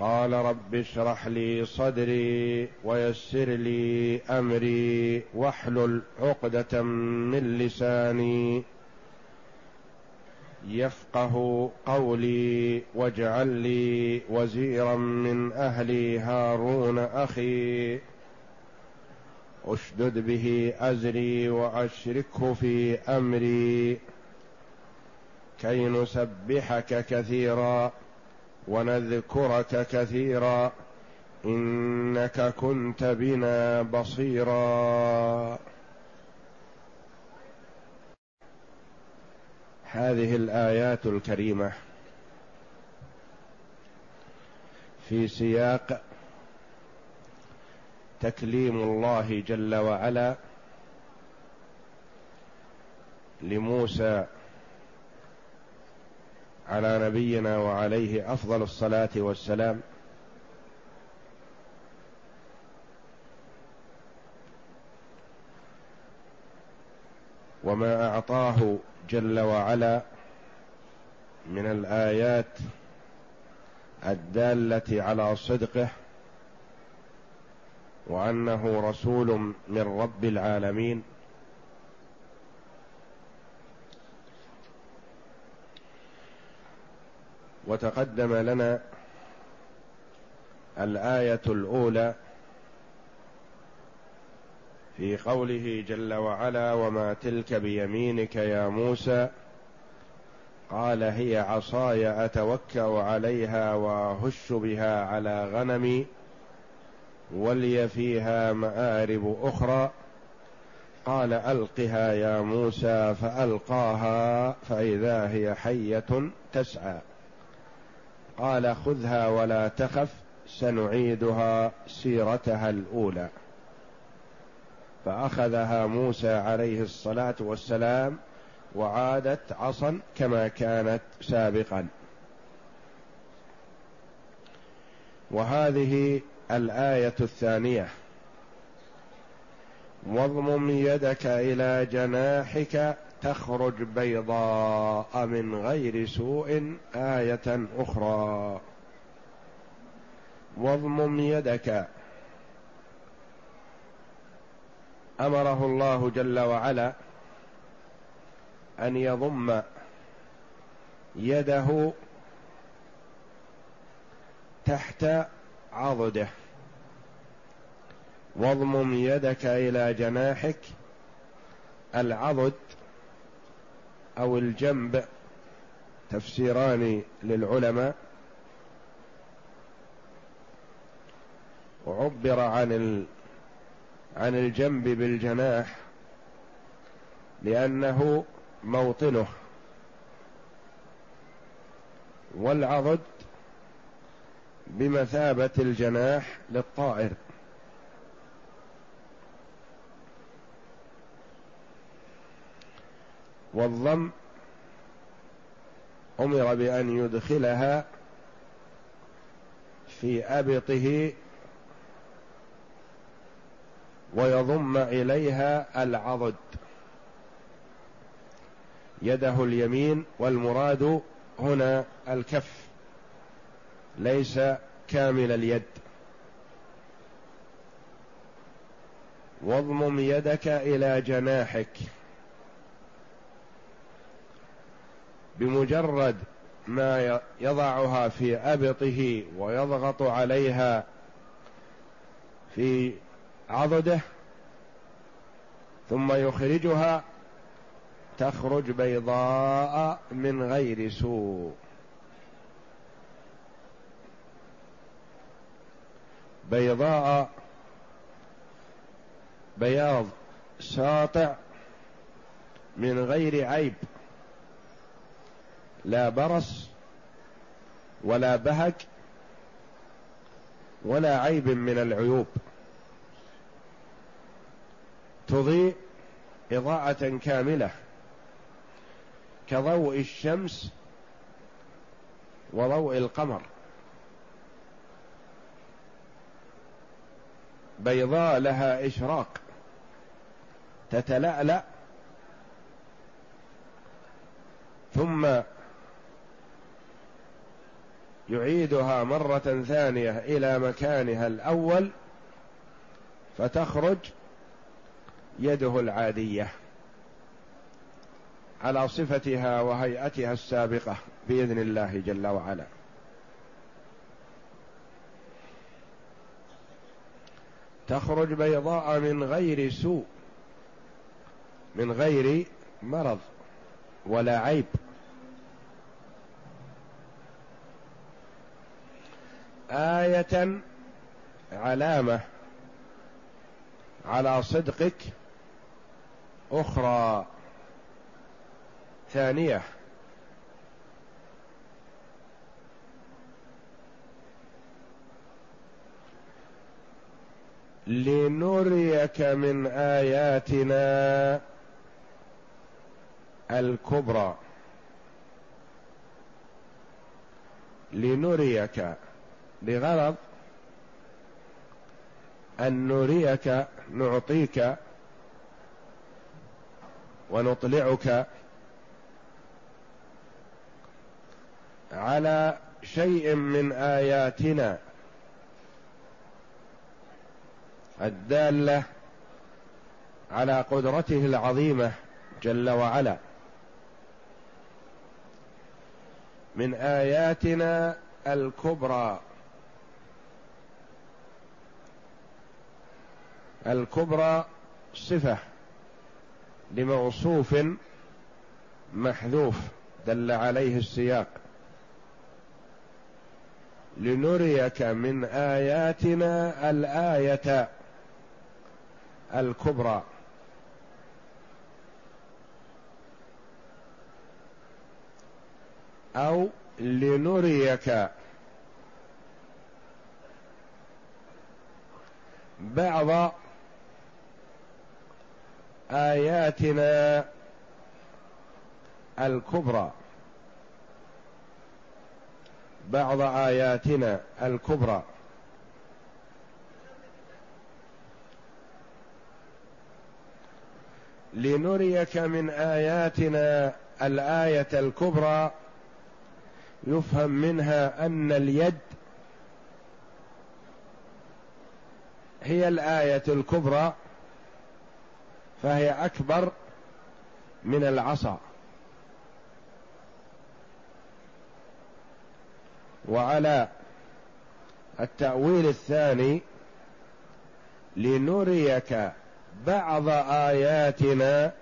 قال رب اشرح لي صدري ويسر لي أمري واحلل عقدة من لساني يفقه قولي واجعل لي وزيرا من أهلي هارون أخي أشدد به أزري وأشركه في أمري كي نسبحك كثيرا ونذكرك كثيرا إنك كنت بنا بصيرا. هذه الآيات الكريمة في سياق تكليم الله جل وعلا لموسى على نبينا وعليه أفضل الصلاة والسلام. وما أعطاه جل وعلا من الآيات الدالة على صدقه وأنه رسول من رب العالمين. وتقدم لنا الآية الأولى في قوله جل وعلا وما تلك بيمينك يا موسى قال هي عصاي أتوكأ عليها وأهش بها على غنمي ولي فيها مآرب أخرى قال ألقها يا موسى فألقاها فإذا هي حية تسعى قال خذها ولا تخف سنعيدها سيرتها الأولى. فأخذها موسى عليه الصلاة والسلام وعادت عصا كما كانت سابقا. وهذه الآية الثانية. واضمم يدك إلى جناحك تخرج بيضاء من غير سوء آية أخرى. واضمم يدك. أمره الله جل وعلا أن يضم يده تحت عضده. واضمم يدك إلى جناحك. العضد أو الجنب تفسيران للعلماء. وعبر عن ال... عن الجنب بالجناح لأنه موطنه. والعضد بمثابة الجناح للطائر. والضم أمر بأن يدخلها في أبطه ويضم إليها العضد. يده اليمين والمراد هنا الكف ليس كامل اليد. واضمم يدك إلى جناحك. بمجرد ما يضعها في أبطه ويضغط عليها في عضده ثم يخرجها تخرج بيضاء من غير سوء. بيضاء بياض ساطع من غير عيب. لا برص ولا بهج ولا عيب من العيوب. تضيء إضاءة كاملة كضوء الشمس وضوء القمر. بيضاء لها إشراق تتلألأ ثم يعيدها مرة ثانية إلى مكانها الأول فتخرج يده العادية على صفتها وهيئتها السابقة بإذن الله جل وعلا. تخرج بيضاء من غير سوء من غير مرض ولا عيب. آية علامة على صدقك أخرى ثانية. لنريك من آياتنا الكبرى. لنريك بغرض أن نريك نعطيك ونطلعك على شيء من آياتنا الدالة على قدرته العظيمة جل وعلا. من آياتنا الكبرى. الكبرى صفة لموصوف محذوف دل عليه السياق. لنريك من آياتنا الآية الكبرى. أو لنريك بعض آياتنا الكبرى. بعض آياتنا الكبرى. لنريك من آياتنا الآية الكبرى يفهم منها أن اليد هي الآية الكبرى. فهي أكبر من العصا. وعلى التأويل الثاني لنريك بعض آياتنا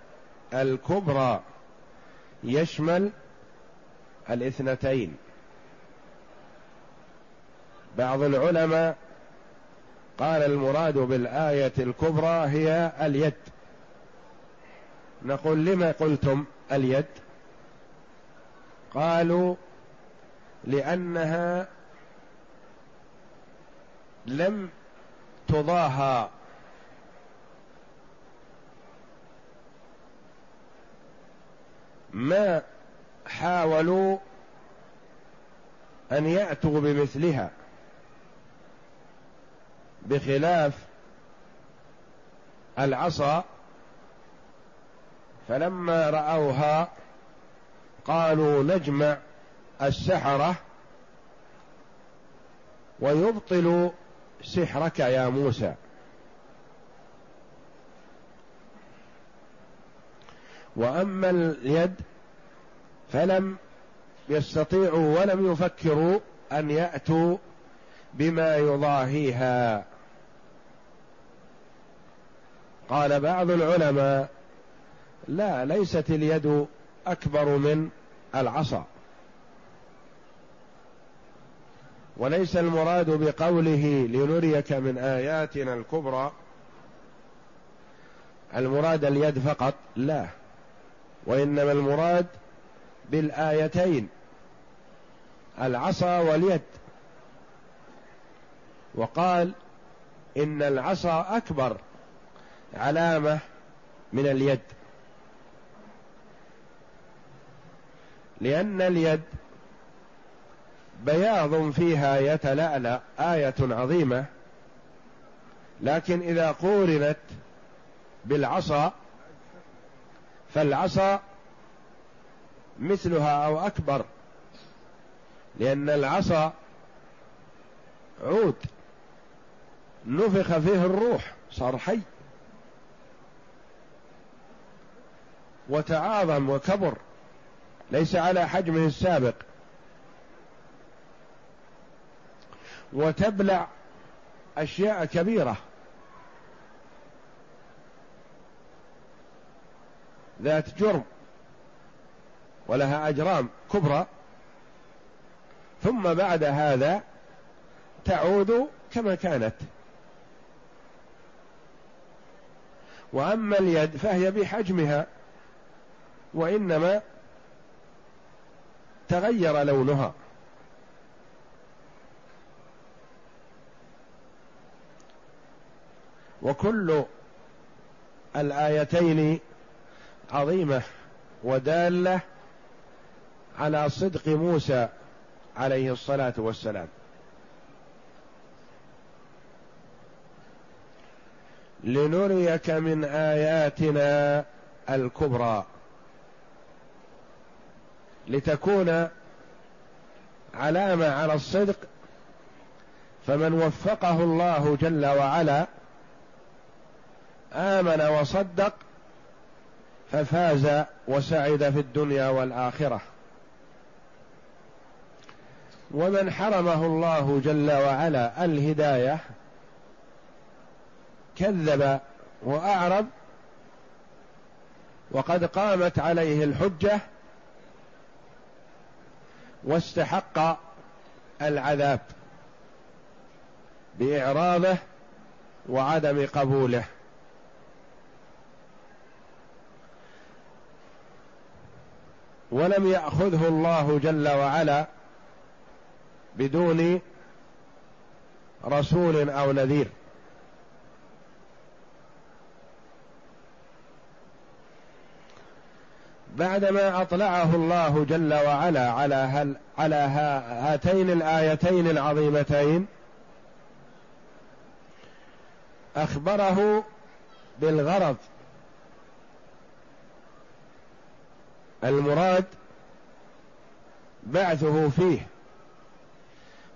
الكبرى. يشمل الاثنتين. بعض العلماء قال المراد بالآية الكبرى هي اليد. نقول لما قلتم اليد؟ قالوا لأنها لم تضاهى. ما حاولوا أن يأتوا بمثلها بخلاف العصا فلما رأوها قالوا نجمع السحرة ويبطل سحرك يا موسى. وأما اليد فلم يستطيعوا ولم يفكروا أن يأتوا بما يضاهيها. قال بعض العلماء لا ليست اليد أكبر من العصا. وليس المراد بقوله لنريك من آياتنا الكبرى المراد اليد فقط لا. وإنما المراد بالآيتين العصا واليد. وقال إن العصا أكبر علامة من اليد. لأن اليد بياض فيها يتلألأ آية عظيمة لكن إذا قورنت بالعصا فالعصا مثلها أو أكبر لأن العصا عود نفخ فيه الروح صار حي وتعاظم وكبر. ليس على حجمه السابق. وتبلع أشياء كبيرة. ذات جرم. ولها أجرام كبرى. ثم بعد هذا تعود كما كانت. وأما اليد فهي بحجمها. وإنما تغير لونها. وكل الآيتين عظيمة ودالة على صدق موسى عليه الصلاة والسلام. لنريك من آياتنا الكبرى. لتكون علامة على الصدق فمن وفقه الله جل وعلا آمن وصدق ففاز وسعد في الدنيا والآخرة. ومن حرمه الله جل وعلا الهداية كذب وأعرض وقد قامت عليه الحجة واستحق العذاب بإعراضه وعدم قبوله. ولم يأخذه الله جل وعلا بدون رسول أو نذير. بعدما أطلعه الله جل وعلا على هل على هاتين الآيتين العظيمتين أخبره بالغرض. المراد بعثه فيه.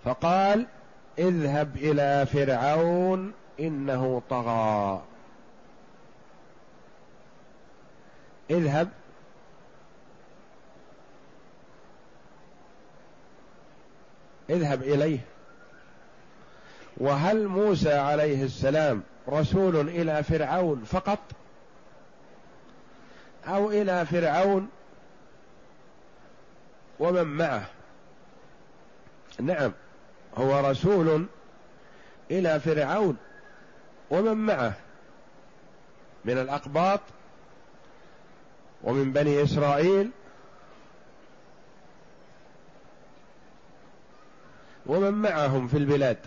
فقال اذهب إلى فرعون إنه طغى. اذهب اذهب إليه. وهل موسى عليه السلام رسول إلى فرعون فقط؟ أو إلى فرعون ومن معه؟ نعم هو رسول إلى فرعون ومن معه من الأقباط ومن بني إسرائيل ومن معهم في البلاد.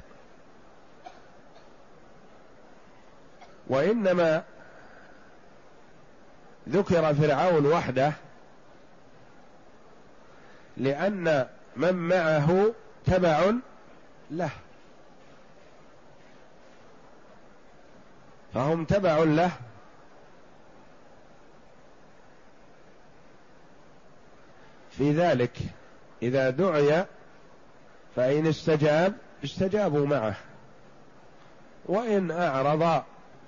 وإنما ذكر فرعون وحده لأن من معه تبع له. فهم تبع له. في ذلك إذا دعي فإن استجاب استجابوا معه. وإن أعرض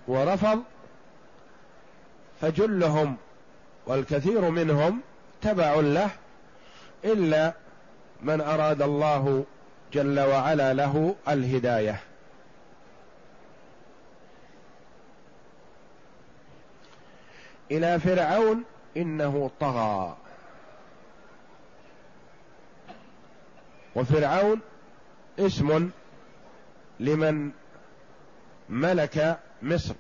ورفض فجلهم والكثير منهم تبع له إلا من أراد الله جل وعلا له الهداية. إلى فرعون إنه طغى. وفرعون اسم لمن ملك مصر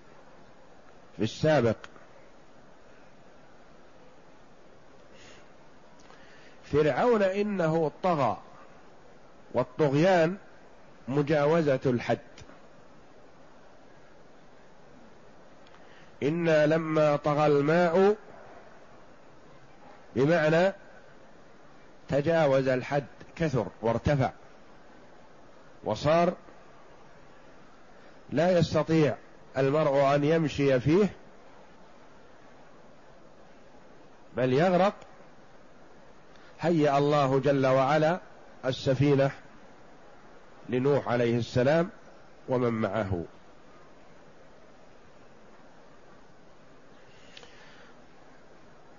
في السابق. فرعون إنه طغى والطغيان مجاوزة الحد. أنا لما طغى الماء بمعنى تجاوز الحد. كثر وارتفع وصار لا يستطيع المرء أن يمشي فيه بل يغرق هيأ الله جل وعلا السفينة لنوح عليه السلام ومن معه.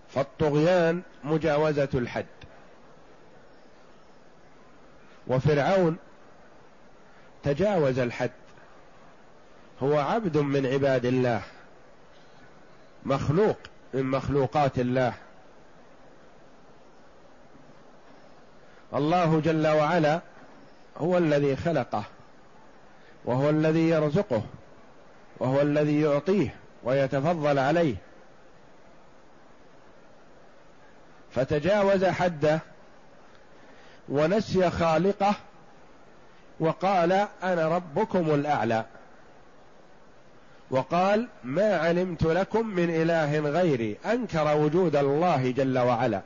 فالطغيان مجاوزة الحد. وفرعون تجاوز الحد. هو عبد من عباد الله مخلوق من مخلوقات الله. الله جل وعلا هو الذي خلقه وهو الذي يرزقه وهو الذي يعطيه ويتفضل عليه. فتجاوز حده ونسي خالقه وقال أنا ربكم الأعلى. وقال ما علمت لكم من إله غيري. أنكر وجود الله جل وعلا.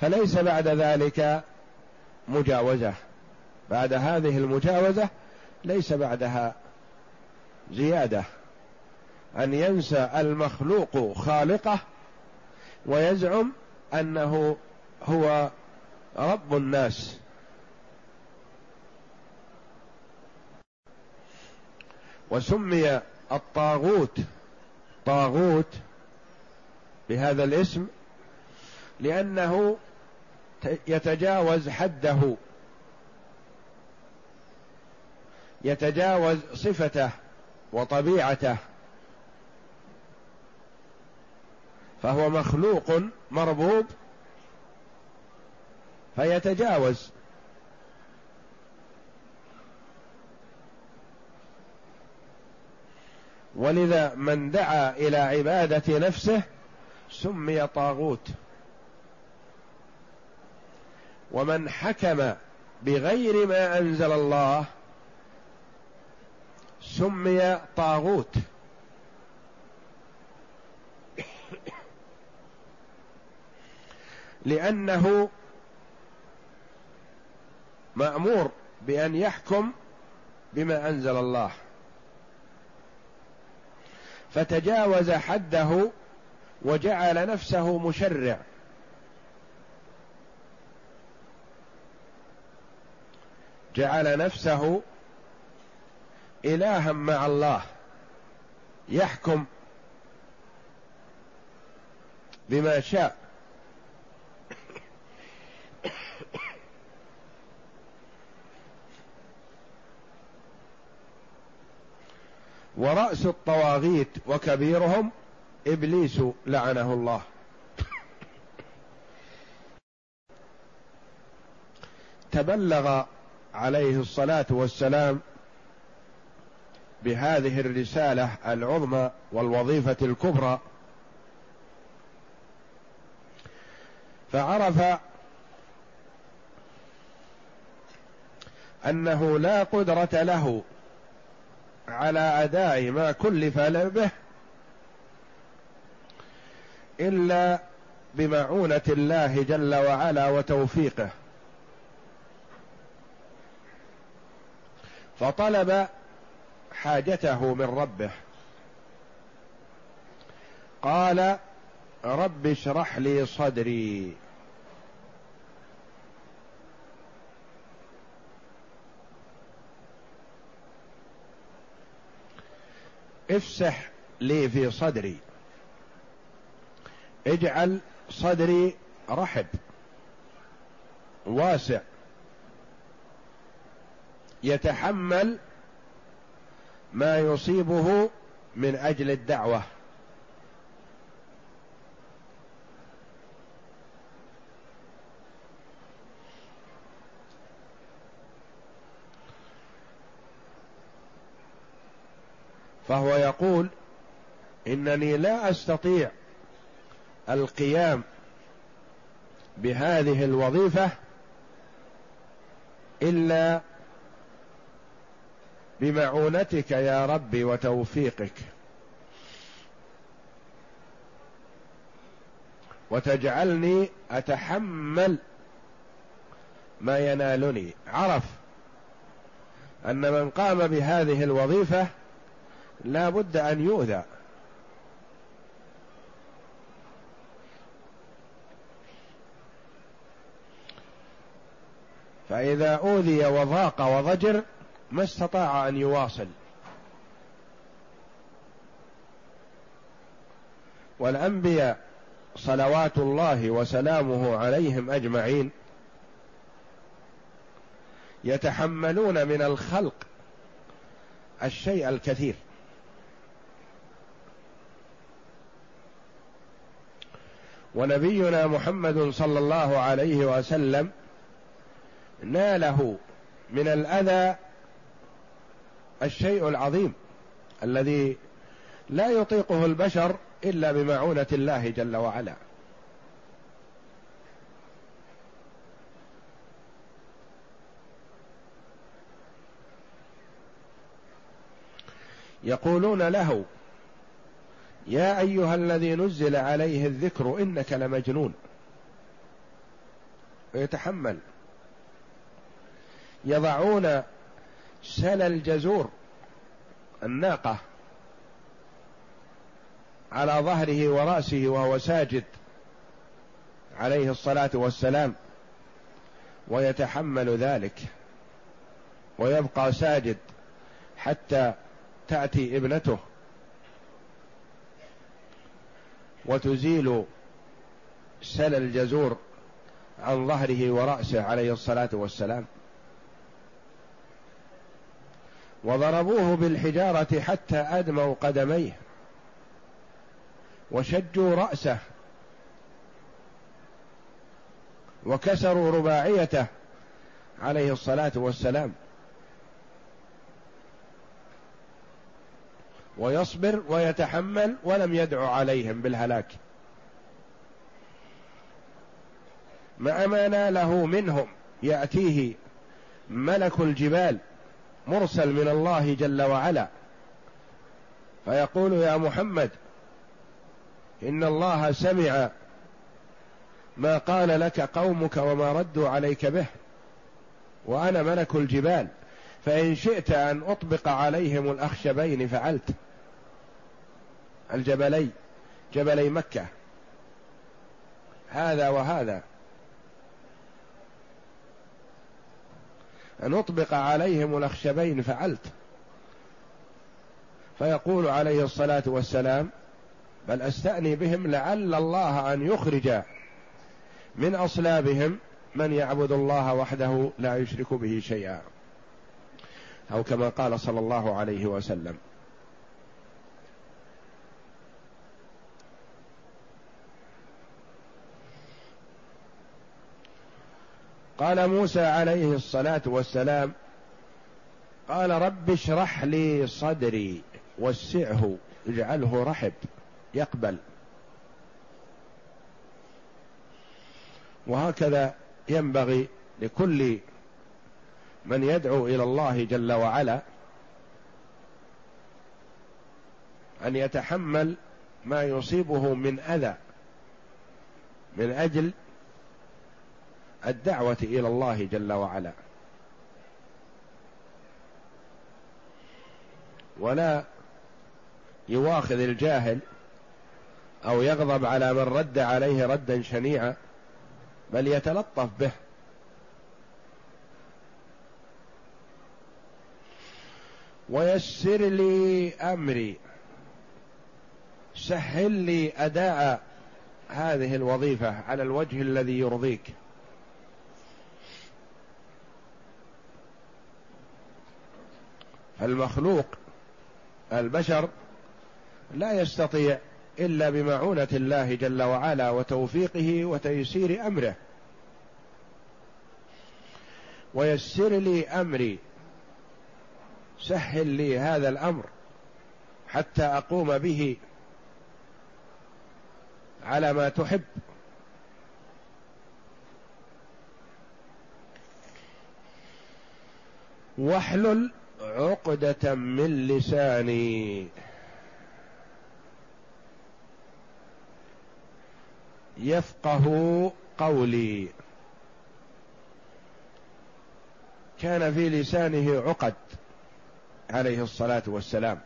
فليس بعد ذلك مجاوزة. بعد هذه المجاوزة ليس بعدها زيادة. أن ينسى المخلوق خالقه ويزعم أنه هو رب الناس. وسمي الطاغوت طاغوت بهذا الاسم لأنه يتجاوز حده يتجاوز صفته وطبيعته. فهو مخلوق مربوب فيتجاوز. ولذا من دعا إلى عبادة نفسه سمي طاغوت. ومن حكم بغير ما أنزل الله سمي طاغوت. لأنه مأمور بأن يحكم بما أنزل الله. فتجاوز حده وجعل نفسه مشرع. جعل نفسه إلها مع الله. يحكم بما شاء. ورأس الطواغيت وكبيرهم إبليس لعنه الله. تبلغ عليه الصلاة والسلام بهذه الرسالة العظمى والوظيفة الكبرى. فعرف أنه لا قدرة له على أداء ما كلف به إلا بمعونة الله جل وعلا وتوفيقه. فطلب حاجته من ربه. قال رب اشرح لي صدري. افسح لي في صدري. اجعل صدري رحب. واسع. يتحمل ما يصيبه من أجل الدعوة. فهو يقول إنني لا أستطيع القيام بهذه الوظيفة إلا بمعونتك يا ربي وتوفيقك. وتجعلني أتحمل ما ينالني. عرف أن من قام بهذه الوظيفة لا بد أن يؤذى. فإذا أوذي وضاق وضجر ما استطاع أن يواصل. والأنبياء صلوات الله وسلامه عليهم أجمعين يتحملون من الخلق الشيء الكثير. ونبينا محمد صلى الله عليه وسلم ناله من الأذى الشيء العظيم الذي لا يطيقه البشر إلا بمعونة الله جل وعلا. يقولون له يا أيها الذي نزل عليه الذكر إنك لمجنون. ويتحمل. يضعون سل الجزور الناقة على ظهره ورأسه وهو ساجد عليه الصلاة والسلام. ويتحمل ذلك. ويبقى ساجد حتى تأتي ابنته. وتزيل سل الجزور عن ظهره ورأسه عليه الصلاة والسلام. وضربوه بالحجارة حتى أدموا قدميه وشجوا رأسه وكسروا رباعيته عليه الصلاة والسلام. ويصبر ويتحمل ولم يدعو عليهم بالهلاك. مع ما ناله منهم؟ يأتيه ملك الجبال مرسل من الله جل وعلا. فيقول يا محمد إن الله سمع ما قال لك قومك وما ردوا عليك به وأنا ملك الجبال فإن شئت أن أطبق عليهم الأخشبين فعلت. الجبلي جبلي مكة. هذا وهذا. أن أطبق عليهم الأخشبين فعلت. فيقول عليه الصلاة والسلام بل أستأني بهم لعل الله أن يخرج من أصلابهم من يعبد الله وحده لا يشرك به شيئا. أو كما قال صلى الله عليه وسلم قال موسى عليه الصلاة والسلام قال رب اشرح لي صدري وسعه اجعله رحب يقبل. وهكذا ينبغي لكل من يدعو إلى الله جل وعلا أن يتحمل ما يصيبه من أذى من أجل الدعوة إلى الله جل وعلا. ولا يواخذ الجاهل أو يغضب على من رد عليه ردا شنيعا بل يتلطف به. ويسر لي أمري سهل لي أداء هذه الوظيفة على الوجه الذي يرضيك. المخلوق البشر لا يستطيع إلا بمعونة الله جل وعلا وتوفيقه وتيسير أمره. ويسر لي أمري سهل لي هذا الأمر حتى أقوم به على ما تحب. واحلل عقدة من لساني. يفقه قولي. كان في لسانه عقد عليه الصلاة والسلام.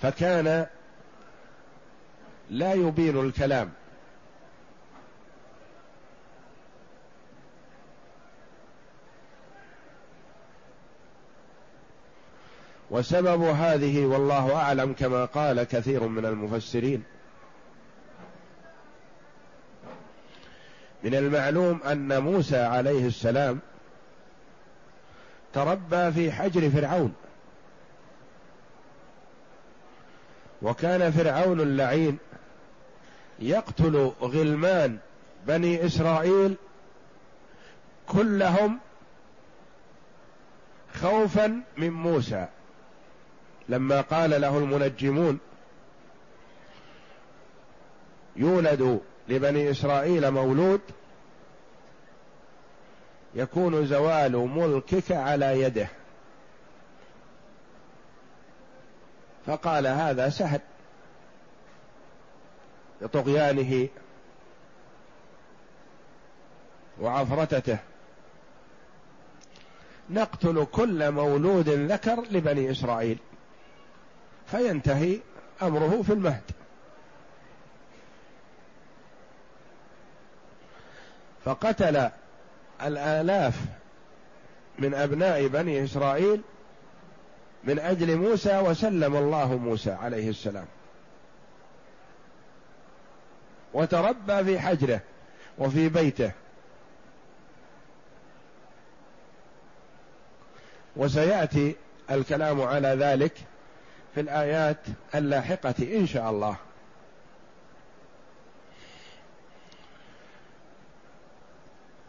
فكان لا يبين الكلام. وسبب هذه والله أعلم كما قال كثير من المفسرين. من المعلوم أن موسى عليه السلام تربى في حجر فرعون. وكان فرعون اللعين يقتل غلمان بني إسرائيل كلهم خوفا من موسى. لما قال له المنجمون يولد لبني إسرائيل مولود يكون زوال ملكك على يده. فقال هذا سهل. لطغيانه وعفرتته. نقتل كل مولود ذكر لبني إسرائيل. فينتهي أمره في المهد. فقتل الآلاف من أبناء بني إسرائيل من أجل موسى وسلم الله موسى عليه السلام. وتربى في حجره وفي بيته. وسيأتي الكلام على ذلك في الآيات اللاحقة إن شاء الله.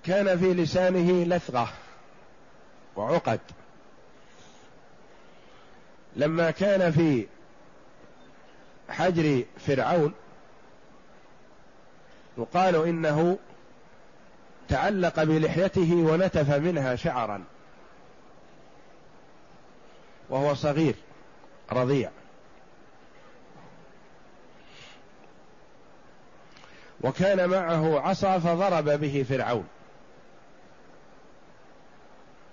كان في لسانه لثغة وعقد. لما كان في حجر فرعون يقال إنه تعلق بلحيته ونتف منها شعرا وهو صغير. رضيع. وكان معه عصا فضرب به فرعون.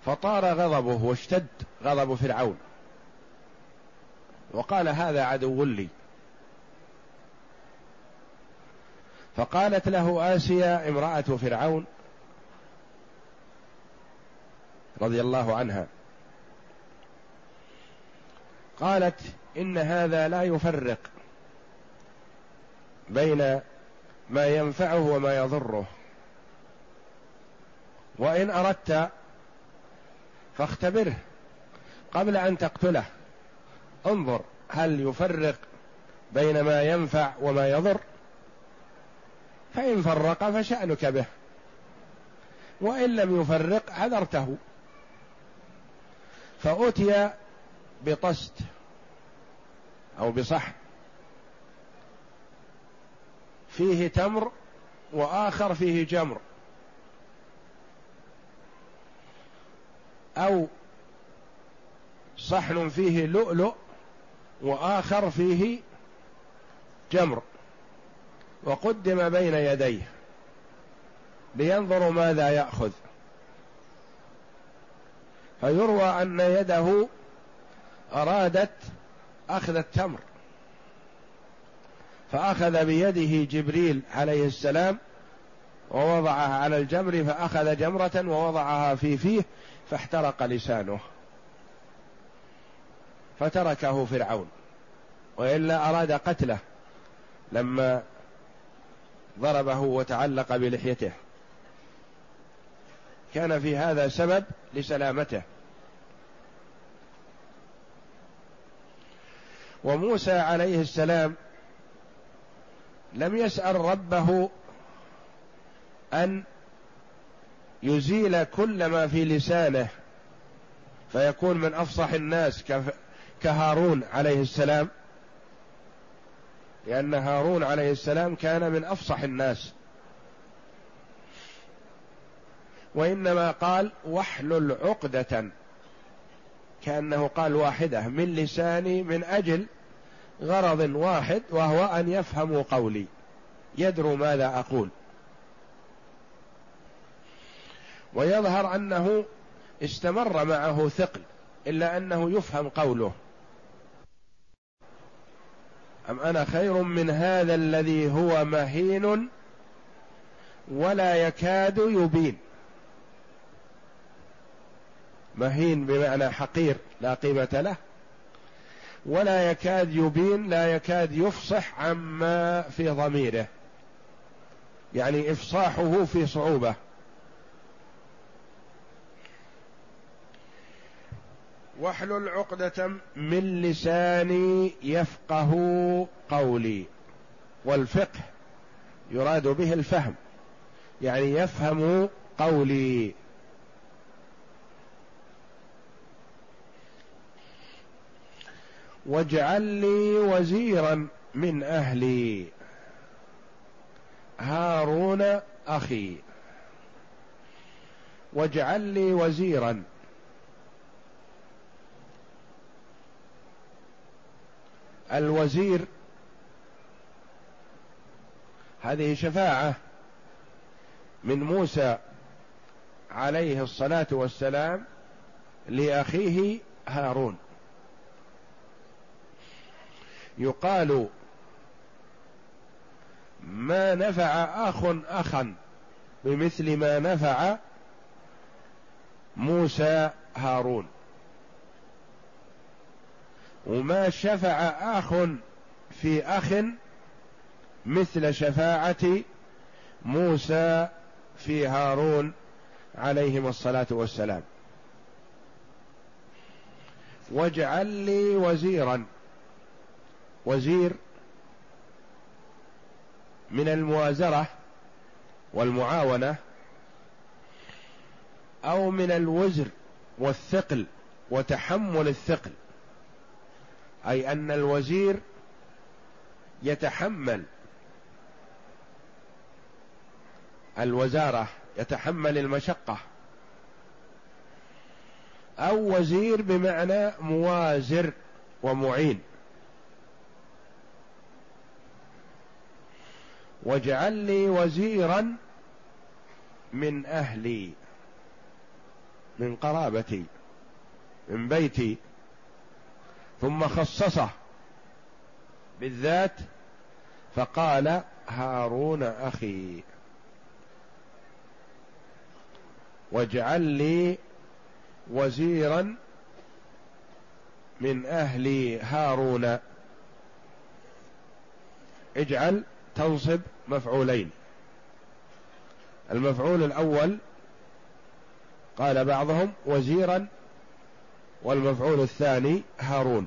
فطار غضبه واشتد غضب فرعون. وقال هذا عدو لي. فقالت له آسيا امرأة فرعون رضي الله عنها قالت إن هذا لا يفرق بين ما ينفعه وما يضره. وإن أردت فاختبره قبل أن تقتله. انظر هل يفرق بين ما ينفع وما يضر. فإن فرق فشأنك به. وإن لم يفرق عذرته. فأتي بطست أو بصحن. فيه تمر وآخر فيه جمر. أو صحن فيه لؤلؤ وآخر فيه جمر. وقدم بين يديه لينظروا ماذا يأخذ. فيروى أن يده أرادت أخذ التمر فأخذ بيده جبريل عليه السلام ووضعها على الجمر فأخذ جمرة ووضعها في فيه فاحترق لسانه فتركه فرعون. وإلا أراد قتله لما ضربه وتعلق بلحيته. كان في هذا سبب لسلامته. وموسى عليه السلام لم يسأل ربه أن يزيل كل ما في لسانه فيكون من أفصح الناس كهارون عليه السلام لأن هارون عليه السلام كان من أفصح الناس. وإنما قال واحلل عقده كأنه قال واحدة من لساني من أجل غرض واحد وهو أن يفهموا قولي. يدروا ماذا أقول. ويظهر أنه استمر معه ثقل إلا أنه يفهم قوله. أم أنا خير من هذا الذي هو مهين ولا يكاد يبين؟ مهين بمعنى حقير لا قيمة له. ولا يكاد يبين لا يكاد يفصح عما في ضميره. يعني إفصاحه في صعوبة. واحلل عقدة من لساني يفقه قولي. والفقه يراد به الفهم. يعني يفهم قولي. واجعل لي وزيرا من أهلي. هارون أخي. واجعل لي وزيرا. الوزير هذه شفاعة من موسى عليه الصلاة والسلام لأخيه هارون. يقال ما نفع أخ أخا بمثل ما نفع موسى هارون. وما شفع أخ في أخ مثل شفاعة موسى في هارون عليهما الصلاة والسلام. واجعل لي وزيرا. وزير من الموازرة والمعاونة أو من الوزر والثقل وتحمل الثقل أي أن الوزير يتحمل الوزارة يتحمل المشقة أو وزير بمعنى موازر ومعين. واجعل لي وزيرا من أهلي من قرابتي من بيتي. ثم خصصه بالذات فقال هارون أخي واجعل لي وزيرا من أهل هارون. اجعل تنصب مفعولين. المفعول الأول قال بعضهم وزيرا والمفعول الثاني هارون.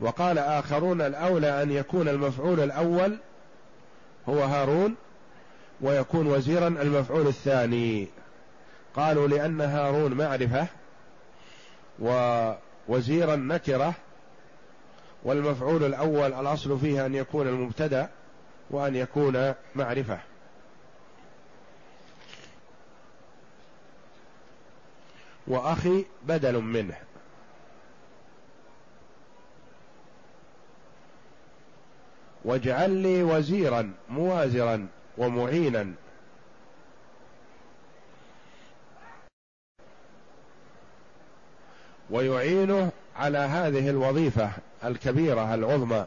وقال آخرون الأولى أن يكون المفعول الأول هو هارون ويكون وزيرا المفعول الثاني. قالوا لأن هارون معرفة ووزيرا نكرة والمفعول الأول الأصل فيه أن يكون المبتدأ وأن يكون معرفة. وأخي بدل منه. واجعل لي وزيرا موازرا ومعينا. ويعينه على هذه الوظيفة الكبيرة العظمى.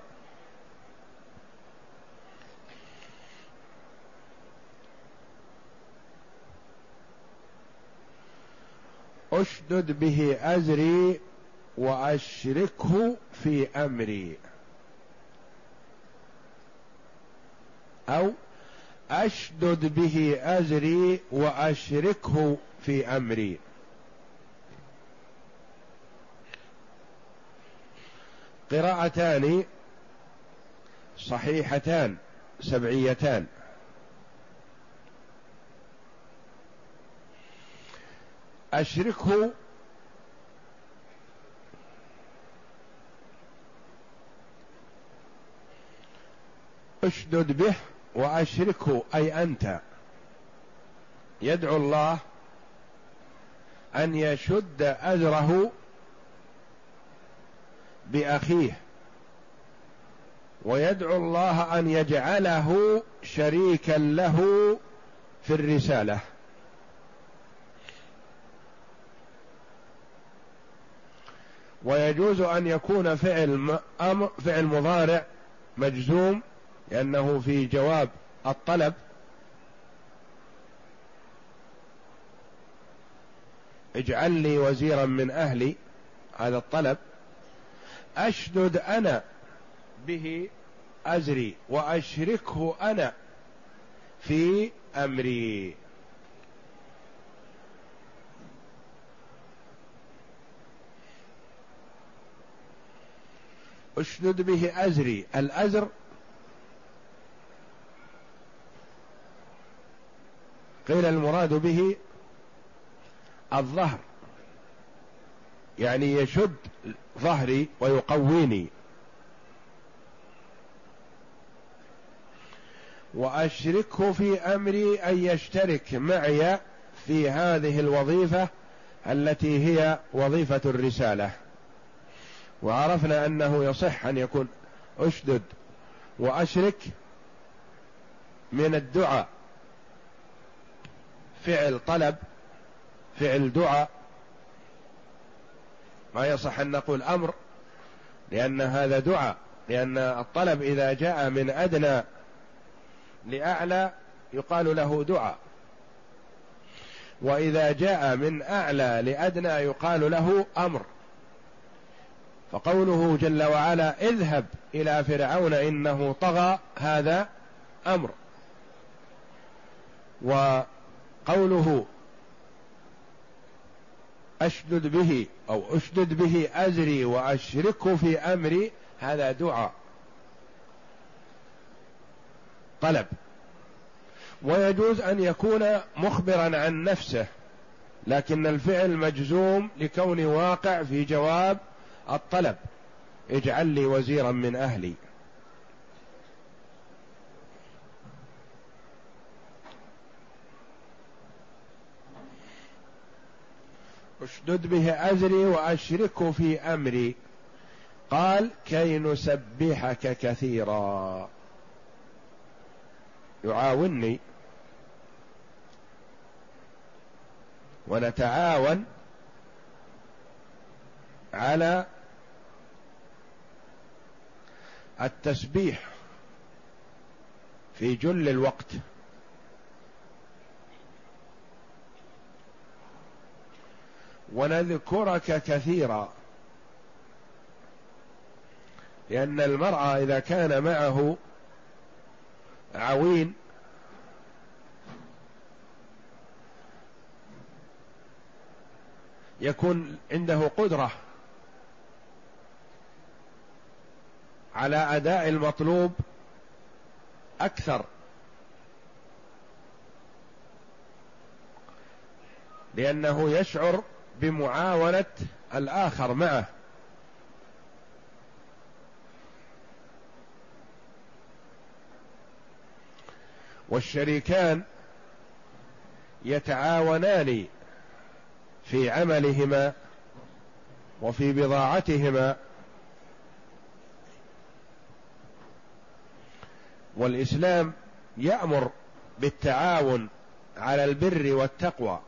أشدد به أزري وأشركه في أمري. أو أشدد به أزري وأشركه في أمري. قراءتان صحيحتان سبعيتان. أشركه أشدد به وأشركه أي أنت. يدعو الله أن يشد ازره بأخيه. ويدعو الله أن يجعله شريكا له في الرسالة. ويجوز أن يكون فعل أمر فعل مضارع مجزوم لأنه في جواب الطلب. اجعل لي وزيرا من أهلي هذا الطلب. أشدد أنا به أزري وأشركه أنا في أمري. أشدد به أزري. الأزر قيل المراد به الظهر يعني يشد ظهري ويقويني. وأشركه في أمري أن يشترك معي في هذه الوظيفة التي هي وظيفة الرسالة. وعرفنا أنه يصح أن يكون أشدد وأشرك من الدعاء. فعل طلب فعل دعاء ما يصح أن نقول أمر لأن هذا دعاء لأن الطلب إذا جاء من أدنى لأعلى يقال له دعاء. وإذا جاء من أعلى لأدنى يقال له أمر. فقوله جل وعلا اذهب إلى فرعون إنه طغى هذا أمر. و قوله أشدد به أو أشدد به أزري وأشركه في أمري هذا دعاء. طلب. ويجوز أن يكون مخبرا عن نفسه لكن الفعل مجزوم لكون واقع في جواب الطلب. اجعل لي وزيرا من أهلي. أشدد به أزري وأشركه في أمري. قال كي نسبحك كثيرا. يعاونني. ونتعاون على التسبيح في جل الوقت. ونذكرك كثيرا. لأن المرأة إذا كان معه عوين يكون عنده قدرة على أداء المطلوب أكثر. لأنه يشعر بمعاونة الآخر معه. والشريكان يتعاونان في عملهما وفي بضاعتهما. والإسلام يأمر بالتعاون على البر والتقوى.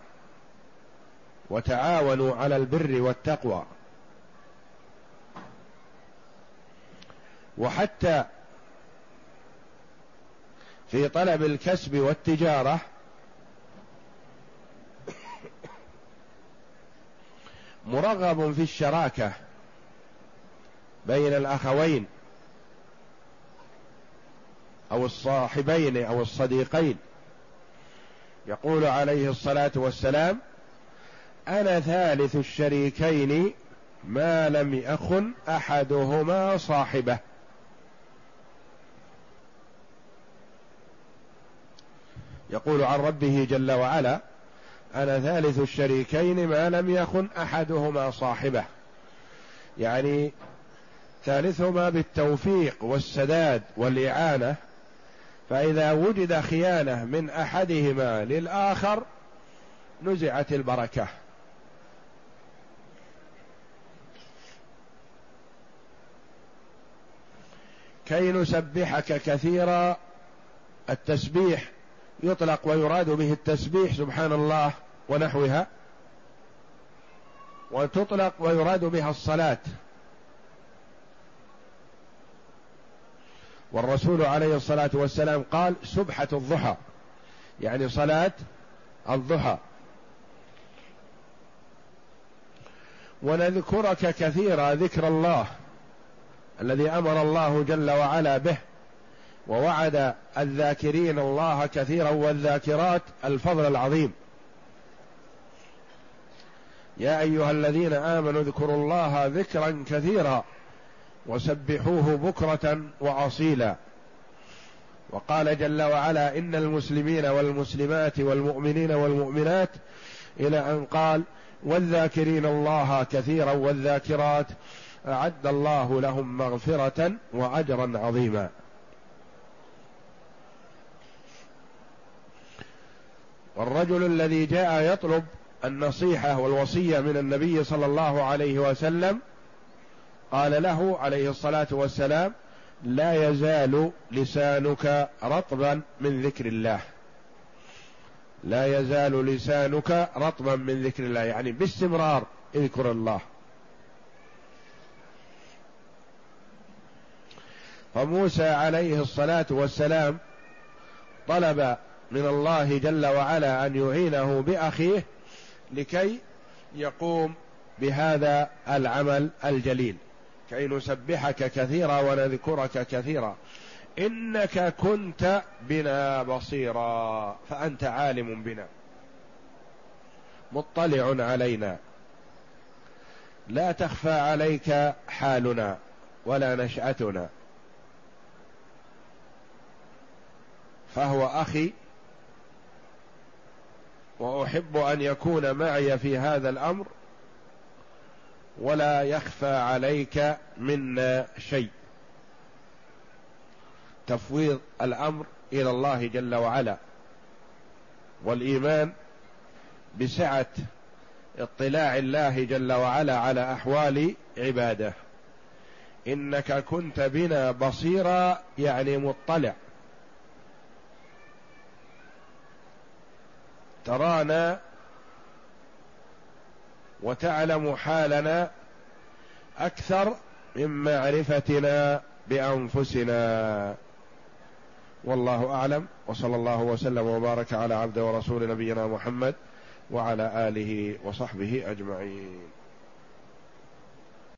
وتعاونوا على البر والتقوى. وحتى في طلب الكسب والتجارة مرغب في الشراكة بين الأخوين أو الصاحبين أو الصديقين. يقول عليه الصلاة والسلام أنا ثالث الشريكين ما لم يخن أحدهما صاحبه. يقول عن ربه جل وعلا أنا ثالث الشريكين ما لم يكن أحدهما صاحبه. يعني ثالثهما بالتوفيق والسداد والإعانة فإذا وجد خيانة من أحدهما للآخر نزعت البركة. كي نسبحك كثيرا. التسبيح يطلق ويراد به التسبيح سبحان الله ونحوها. وتطلق ويراد بها الصلاة. والرسول عليه الصلاة والسلام قال سبحة الضحى. يعني صلاة الضحى. ونذكرك كثيرا ذكر الله. الذي أمر الله جل وعلا به ووعد الذاكرين الله كثيرا والذاكرات الفضل العظيم. يا أيها الذين آمنوا اذكروا الله ذكرا كثيرا وسبحوه بكرة وأصيلا. وقال جل وعلا إن المسلمين والمسلمات والمؤمنين والمؤمنات إلى أن قال والذاكرين الله كثيرا والذاكرات أعد الله لهم مغفرة وأجرا عظيما. والرجل الذي جاء يطلب النصيحة والوصية من النبي صلى الله عليه وسلم قال له عليه الصلاة والسلام لا يزال لسانك رطبا من ذكر الله. لا يزال لسانك رطبا من ذكر الله يعني باستمرار اذكر الله. فموسى عليه الصلاة والسلام طلب من الله جل وعلا أن يعينه بأخيه لكي يقوم بهذا العمل الجليل. كي نسبحك كثيرا ونذكرك كثيرا. إنك كنت بنا بصيرا فأنت عالم بنا. مطلع علينا. لا تخفى عليك حالنا ولا نشأتنا. فهو أخي وأحب أن يكون معي في هذا الأمر ولا يخفى عليك منا شيء. تفويض الأمر إلى الله جل وعلا. والإيمان بسعة اطلاع الله جل وعلا على أحوال عباده. إنك كنت بنا بصيرا يعني مطلع. ترانا وتعلم حالنا أكثر من معرفتنا بأنفسنا. والله أعلم وصلى الله وسلم وبارك على عبد ورسول نبينا محمد وعلى آله وصحبه أجمعين.